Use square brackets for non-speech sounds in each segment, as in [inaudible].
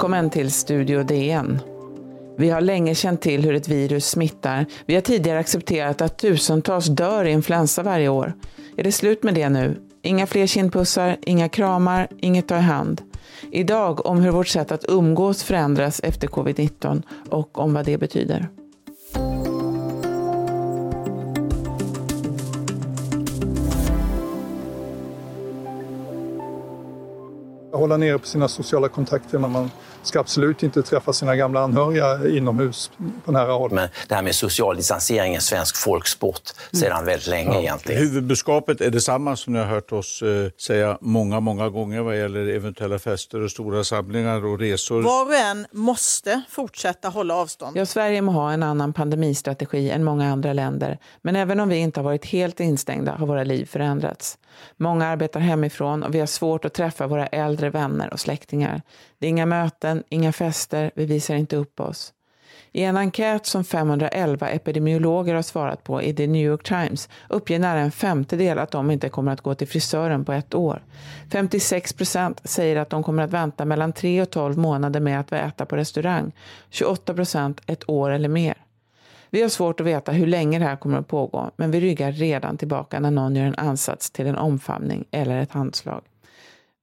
Välkommen till Studio DN. Vi har länge känt till hur ett virus smittar. Vi har tidigare accepterat att tusentals dör i influensa varje år. Är det slut med det nu? Inga fler kindpussar, inga kramar, inget ta i hand. Idag om hur vårt sätt att umgås förändras efter covid-19 och om vad det betyder. hålla nere på sina sociala kontakter. när man ska absolut inte träffa sina gamla anhöriga inomhus på nära håll. Men det här med social distansering är svensk folksport sedan väldigt länge ja. egentligen. Huvudbudskapet är detsamma som ni har hört oss eh, säga många, många gånger vad gäller eventuella fester och stora samlingar och resor. Var och en måste fortsätta hålla avstånd. Ja, Sverige må ha en annan pandemistrategi än många andra länder. Men även om vi inte har varit helt instängda har våra liv förändrats. Många arbetar hemifrån och vi har svårt att träffa våra äldre vänner och släktingar. Det är inga möten, möten, inga fester, vi visar inte upp oss. I en enkät som 511 epidemiologer har svarat på i The New York Times uppger nära en femtedel att de inte kommer att gå till frisören på ett år. 56 procent säger att de kommer att vänta mellan 3 och 12 månader med att äta på restaurang. 28 procent ett år eller mer. Vi har svårt att veta hur länge det här kommer att pågå, men vi ryggar redan tillbaka när någon gör en ansats till en omfamning eller ett handslag.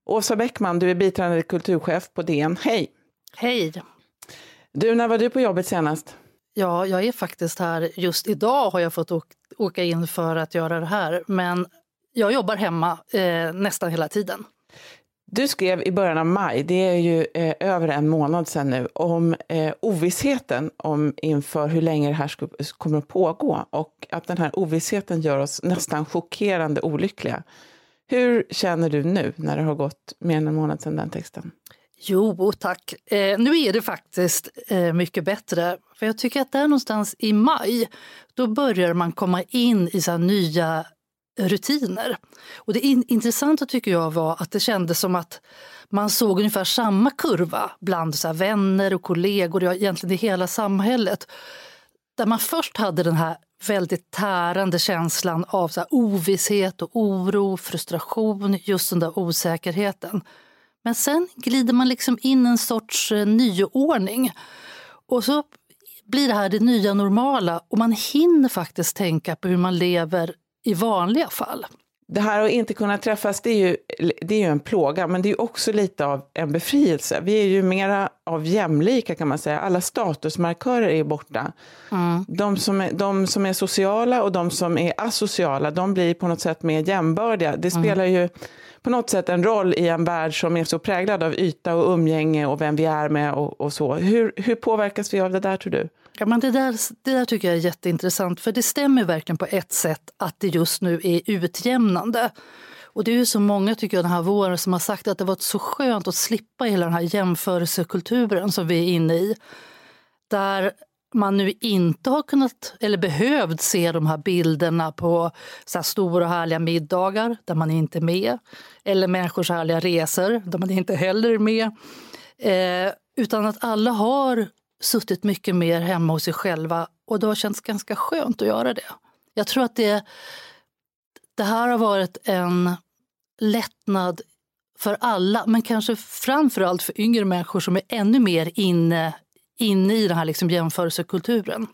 Åsa Bäckman, du är biträdande kulturchef på DN. Hej! Hej! Du, när var du på jobbet senast? Ja, jag är faktiskt här. Just idag har jag fått åka in för att göra det här, men jag jobbar hemma eh, nästan hela tiden. Du skrev i början av maj, det är ju eh, över en månad sedan nu, om eh, ovissheten om inför hur länge det här ska, kommer att pågå och att den här ovissheten gör oss nästan chockerande olyckliga. Hur känner du nu när det har gått mer än en månad sedan den texten? Jo, tack. Eh, nu är det faktiskt eh, mycket bättre. För jag tycker att där någonstans i maj, då börjar man komma in i så nya rutiner. Och det in intressanta tycker jag var att det kändes som att man såg ungefär samma kurva bland så vänner och kollegor, ja, egentligen i hela samhället. Där man först hade den här väldigt tärande känslan av så ovisshet och oro, frustration, just den där osäkerheten. Men sen glider man liksom in en sorts eh, nyordning. Och så blir det här det nya normala och man hinner faktiskt tänka på hur man lever i vanliga fall. Det här att inte kunna träffas, det är, ju, det är ju en plåga, men det är också lite av en befrielse. Vi är ju mera av jämlika kan man säga. Alla statusmarkörer är borta. Mm. De, som är, de som är sociala och de som är asociala, de blir på något sätt mer jämbördiga. Det mm. spelar mm. ju på något sätt en roll i en värld som är så präglad av yta och umgänge och vem vi är med och, och så. Hur, hur påverkas vi av det där tror du? Ja, men det, där, det där tycker jag är jätteintressant, för det stämmer verkligen på ett sätt att det just nu är utjämnande. Och det är ju så många tycker jag den här våren som har sagt att det varit så skönt att slippa hela den här jämförelsekulturen som vi är inne i. Där man nu inte har kunnat eller behövt se de här bilderna på så här stora och härliga middagar där man inte är med. Eller människors härliga resor där man inte heller är med. Eh, utan att alla har suttit mycket mer hemma hos sig själva och det har känts ganska skönt att göra det. Jag tror att det, det här har varit en lättnad för alla, men kanske framförallt för yngre människor som är ännu mer inne, inne i den här liksom jämförelsekulturen.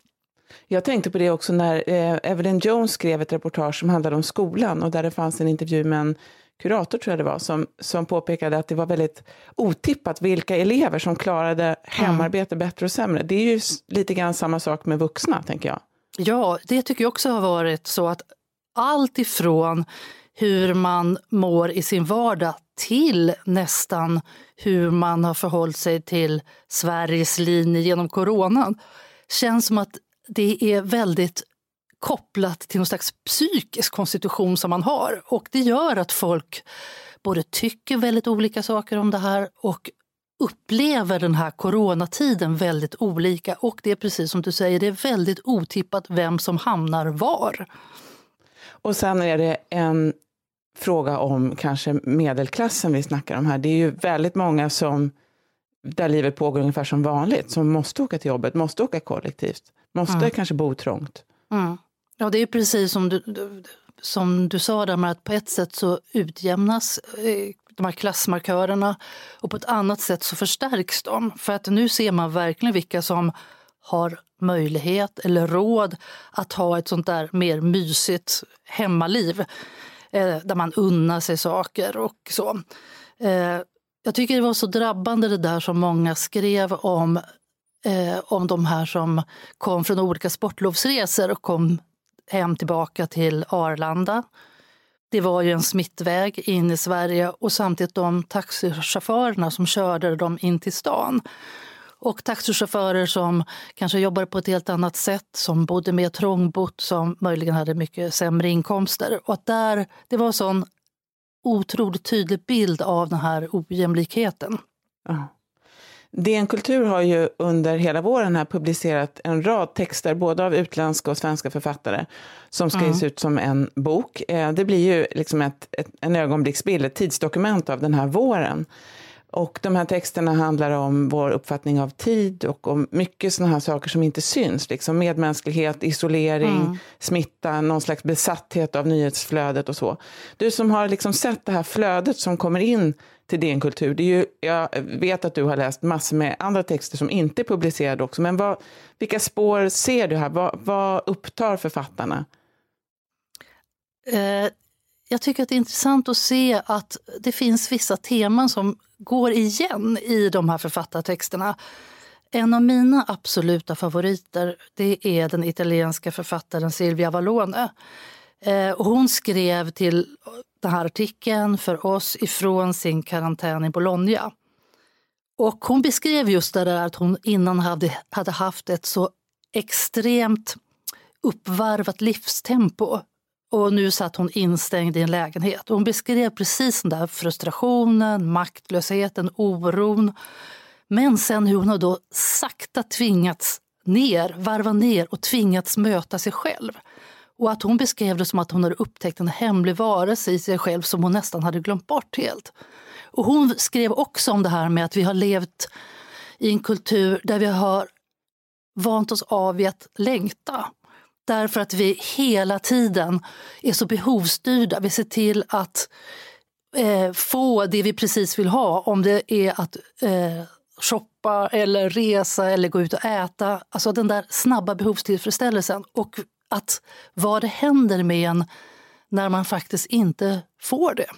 Jag tänkte på det också när eh, Evelyn Jones skrev ett reportage som handlade om skolan och där det fanns en intervju med en kurator tror jag det var, som, som påpekade att det var väldigt otippat vilka elever som klarade hemarbete mm. bättre och sämre. Det är ju lite grann samma sak med vuxna, tänker jag. Ja, det tycker jag också har varit så att allt ifrån hur man mår i sin vardag till nästan hur man har förhållit sig till Sveriges linje genom coronan känns som att det är väldigt kopplat till någon slags psykisk konstitution som man har. Och det gör att folk både tycker väldigt olika saker om det här och upplever den här coronatiden väldigt olika. Och det är precis som du säger, det är väldigt otippat vem som hamnar var. Och sen är det en fråga om kanske medelklassen vi snackar om här. Det är ju väldigt många som där livet pågår ungefär som vanligt, som måste åka till jobbet, måste åka kollektivt, måste mm. kanske bo trångt. Mm. Ja, det är precis som du, som du sa där med att på ett sätt så utjämnas eh, de här klassmarkörerna och på ett annat sätt så förstärks de. För att nu ser man verkligen vilka som har möjlighet eller råd att ha ett sånt där mer mysigt hemmaliv eh, där man unnar sig saker och så. Eh, jag tycker det var så drabbande det där som många skrev om, eh, om de här som kom från olika sportlovsresor och kom hem tillbaka till Arlanda. Det var ju en smittväg in i Sverige och samtidigt de taxichaufförerna som körde dem in till stan. Och taxichaufförer som kanske jobbade på ett helt annat sätt, som bodde mer trångbott, som möjligen hade mycket sämre inkomster. Och där, det var en sån otroligt tydlig bild av den här ojämlikheten. Ja. DN Kultur har ju under hela våren här publicerat en rad texter, både av utländska och svenska författare, som ska ges mm. ut som en bok. Eh, det blir ju liksom ett, ett, en ögonblicksbild, ett tidsdokument av den här våren. Och de här texterna handlar om vår uppfattning av tid och om mycket sådana här saker som inte syns. Liksom medmänsklighet, isolering, mm. smitta, någon slags besatthet av nyhetsflödet och så. Du som har liksom sett det här flödet som kommer in till din kultur. Det är ju, jag vet att du har läst massor med andra texter som inte är publicerade också. Men vad, vilka spår ser du här? Vad, vad upptar författarna? Eh, jag tycker att det är intressant att se att det finns vissa teman som går igen i de här författartexterna. En av mina absoluta favoriter det är den italienska författaren Silvia Vallone. Eh, hon skrev till den här artikeln för oss ifrån sin karantän i Bologna. Och hon beskrev just det där att hon innan hade, hade haft ett så extremt uppvarvat livstempo och nu satt hon instängd i en lägenhet. hon beskrev precis den där frustrationen, maktlösheten, oron. Men sen hur hon då sakta tvingats ner, varva ner och tvingats möta sig själv. Och att hon beskrev det som att hon hade upptäckt en hemlig varelse i sig själv som hon nästan hade glömt bort helt. Och hon skrev också om det här med att vi har levt i en kultur där vi har vant oss av vid att längta. Därför att vi hela tiden är så behovsstyrda. Vi ser till att eh, få det vi precis vill ha. Om det är att eh, shoppa eller resa eller gå ut och äta. Alltså den där snabba behovstillfredsställelsen. Och att vad det händer med en när man faktiskt inte får det.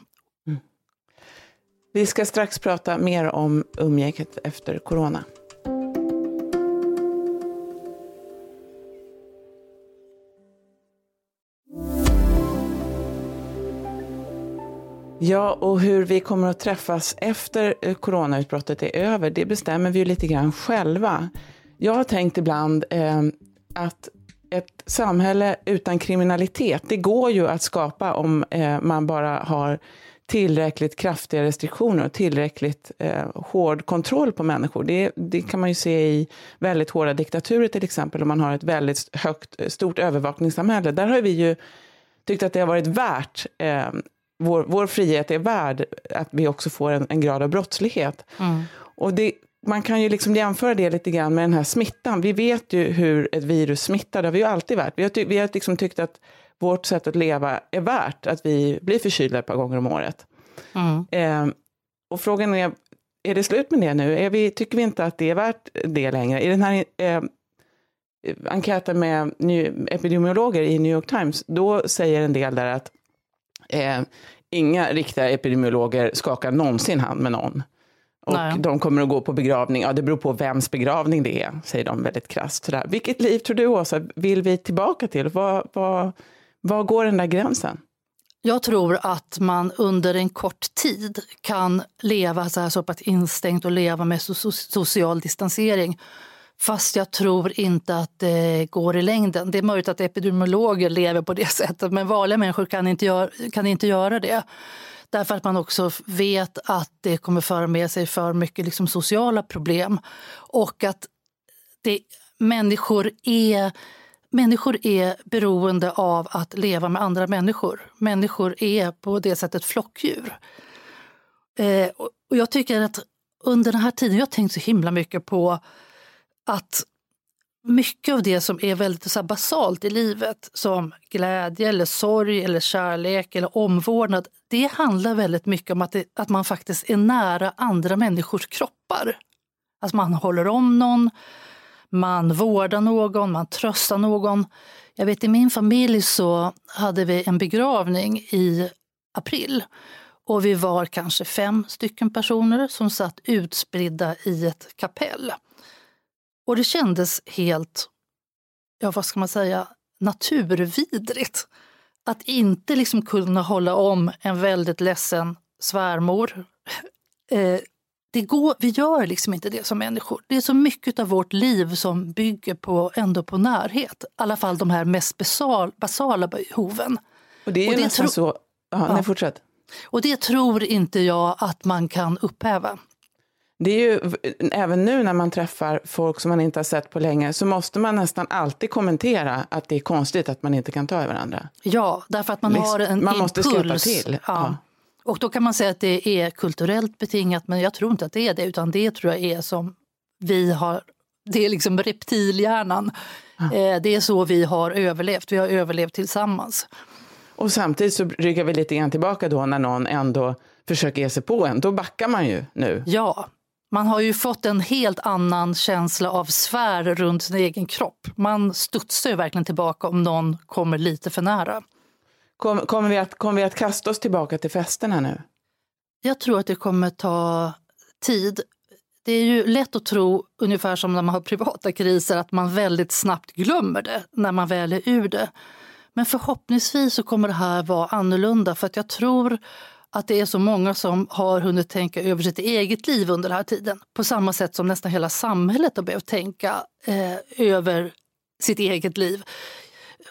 Mm. Vi ska strax prata mer om umgänget efter corona. Ja, och hur vi kommer att träffas efter eh, coronautbrottet är över, det bestämmer vi ju lite grann själva. Jag har tänkt ibland eh, att ett samhälle utan kriminalitet, det går ju att skapa om eh, man bara har tillräckligt kraftiga restriktioner och tillräckligt eh, hård kontroll på människor. Det, det, kan man ju se i väldigt hårda diktaturer till exempel, om man har ett väldigt högt, eh, stort övervakningssamhälle. Där har vi ju tyckt att det har varit värt eh, vår, vår frihet är värd att vi också får en, en grad av brottslighet. Mm. Och det, man kan ju liksom jämföra det lite grann med den här smittan. Vi vet ju hur ett virus smittar, det har vi ju alltid varit. Vi har, ty, vi har liksom tyckt att vårt sätt att leva är värt att vi blir förkylda ett par gånger om året. Mm. Eh, och frågan är, är det slut med det nu? Är vi, tycker vi inte att det är värt det längre? I den här eh, enkäten med epidemiologer i New York Times, då säger en del där att Eh, inga riktiga epidemiologer skakar någonsin hand med någon. Och Nej. de kommer att gå på begravning. Ja, det beror på vems begravning det är, säger de väldigt krasst. Sådär. Vilket liv tror du, Åsa, vill vi tillbaka till? Var, var, var går den där gränsen? Jag tror att man under en kort tid kan leva så här så pass instängt och leva med social distansering Fast jag tror inte att det går i längden. Det är möjligt att epidemiologer lever på det [laughs] sättet men vanliga människor kan inte göra, kan inte göra det. Därför att man också vet att det kommer föra med sig för mycket liksom sociala problem. Och att det, människor, är, människor är beroende av att leva med andra människor. Människor är på det sättet flockdjur. Eh, och jag tycker att under den här tiden, jag har tänkt så himla mycket på att mycket av det som är väldigt så basalt i livet, som glädje, eller sorg, eller kärlek eller omvårdnad, det handlar väldigt mycket om att, det, att man faktiskt är nära andra människors kroppar. Alltså man håller om någon, man vårdar någon, man tröstar någon. Jag vet i min familj så hade vi en begravning i april och vi var kanske fem stycken personer som satt utspridda i ett kapell. Och det kändes helt, ja vad ska man säga, naturvidrigt. Att inte liksom kunna hålla om en väldigt ledsen svärmor. [laughs] Eh, det går, vi gör liksom inte det som människor. Det är så mycket av vårt liv som bygger på, ändå på närhet. I alla fall de här mest basal, basala behoven. Och det är Och det nästan så... Ja, Ja. Nej, fortsätt. Och det tror inte jag att man kan upphäva. Det är ju, även nu när man träffar folk som man inte har sett på länge så måste man nästan alltid kommentera att det är konstigt att man inte kan ta i varandra. Ja, därför att man Liksom, har en man måste skratta impuls. till. Ja. Ja. Och då kan man säga att det är kulturellt betingat, men jag tror inte att det är det, utan det tror jag är som vi har, det är liksom reptilhjärnan. Eh, Det är så vi har överlevt, vi har överlevt tillsammans. Och samtidigt så ryggar vi lite grann tillbaka då när någon ändå försöker ge sig på en. Då backar man ju nu. Ja, man har ju fått en helt annan känsla av sfär runt sin egen kropp. Man studsar ju verkligen tillbaka om någon kommer lite för nära. Kom, kommer, vi att, kommer vi att kasta oss tillbaka till festerna nu? Jag tror att det kommer ta tid. Det är ju lätt att tro, ungefär som när man har privata kriser, att man väldigt snabbt glömmer det när man väl är ur det. Men förhoppningsvis så kommer det här vara annorlunda för att jag tror att det är så många som har hunnit tänka över sitt eget liv under den här tiden. På samma sätt som nästan hela samhället har behövt tänka eh, över sitt eget liv.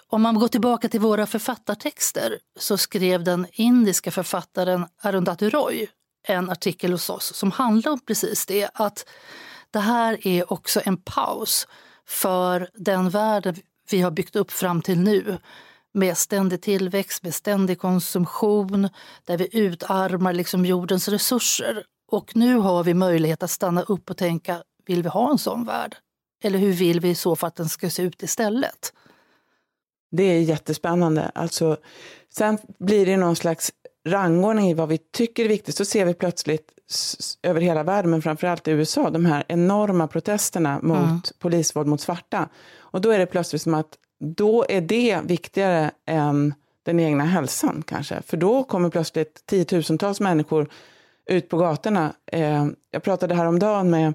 Om man går tillbaka till våra författartexter så skrev den indiska författaren Arundhati Roy en artikel hos oss som handlar om precis det. Att det här är också en paus för den värld vi har byggt upp fram till nu med ständig tillväxt, med ständig konsumtion, där vi utarmar liksom jordens resurser. Och nu har vi möjlighet att stanna upp och tänka, vill vi ha en sån värld? Eller hur vill vi i så fall att den ska se ut istället? Det är jättespännande. Alltså, sen blir det någon slags rangordning i vad vi tycker är viktigt. Så ser vi plötsligt över hela världen, men framförallt i USA, de här enorma protesterna mot Mm. polisvåld mot svarta. Och då är det plötsligt som att då är det viktigare än den egna hälsan kanske. För då kommer plötsligt tiotusentals människor ut på gatorna. Eh, jag pratade häromdagen med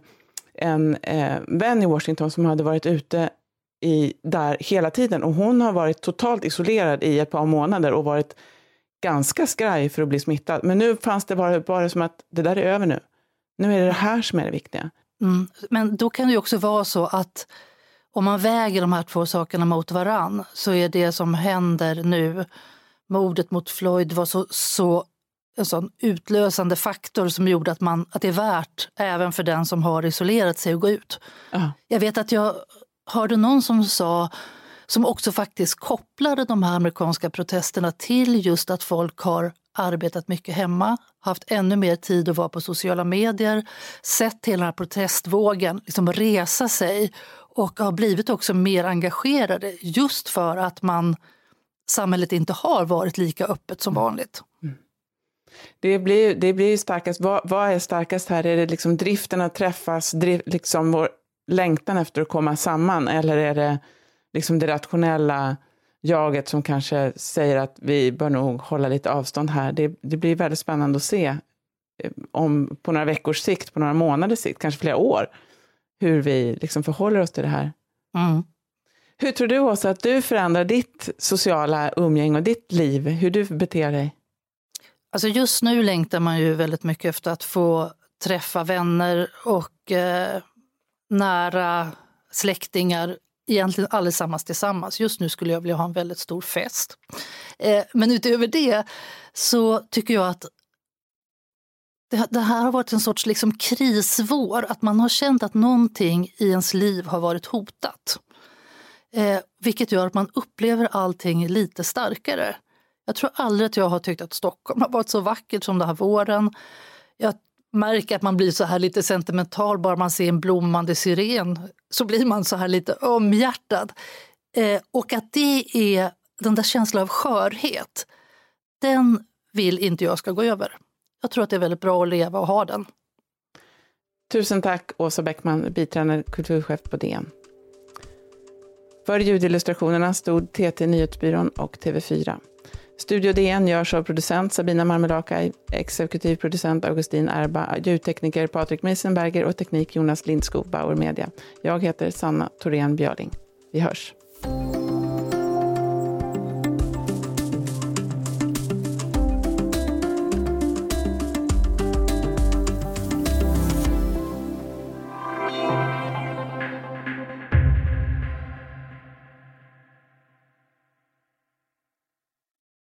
en eh, vän i Washington som hade varit ute i, där hela tiden och hon har varit totalt isolerad i ett par månader och varit ganska skraj för att bli smittad. Men nu fanns det bara, bara som att det där är över nu. Nu är det det här som är det viktiga. Mm. Men då kan det ju också vara så att om man väger de här två sakerna mot varann så är det som händer nu, mordet mot Floyd var så, så en sån utlösande faktor som gjorde att, man, att det är värt även för den som har isolerat sig att gå ut. Ja. Jag vet att jag hörde någon som sa, som också faktiskt kopplade de här amerikanska protesterna till just att folk har arbetat mycket hemma, haft ännu mer tid att vara på sociala medier, sett hela den här protestvågen liksom resa sig och har blivit också mer engagerade just för att man samhället inte har varit lika öppet som vanligt. Det blir, det blir ju starkast. Vad, vad är starkast här? Är det liksom driften att träffas, drift, liksom vår längtan efter att komma samman? Eller är det liksom det rationella jaget som kanske säger att vi bör nog hålla lite avstånd här? Det, det blir väldigt spännande att se eh, om på några veckors sikt, på några månaders sikt, kanske flera år, hur vi liksom förhåller oss till det här. Mm. Hur tror du, Åsa, att du förändrar ditt sociala umgänge och ditt liv, hur du beter dig? Alltså just nu längtar man ju väldigt mycket efter att få träffa vänner och eh, nära släktingar, egentligen allesammans tillsammans. Just nu skulle jag vilja ha en väldigt stor fest. Eh, men utöver det så tycker jag att det, det här har varit en sorts liksom krisvår, att man har känt att någonting i ens liv har varit hotat. Eh, vilket gör att man upplever allting lite starkare. Jag tror aldrig att jag har tyckt att Stockholm har varit så vackert som den här våren. Jag märker att man blir så här lite sentimental bara man ser en blommande syren. Så blir man så här lite omhjärtad. Eh, och att det är den där känslan av skörhet, den vill inte jag ska gå över. Jag tror att det är väldigt bra att leva och ha den. Tusen tack Åsa Bäckman, biträdande kulturchef på DN. För ljudillustrationerna stod TT Nyhetsbyrån och TV4. Studio DN görs av producent Sabina Marmelakai, exekutiv producent Augustin Erba, ljudtekniker Patrik Meisenberger och teknik Jonas Lindskog, Bauer Media. Jag heter Sanna Thorén Björling. Vi hörs.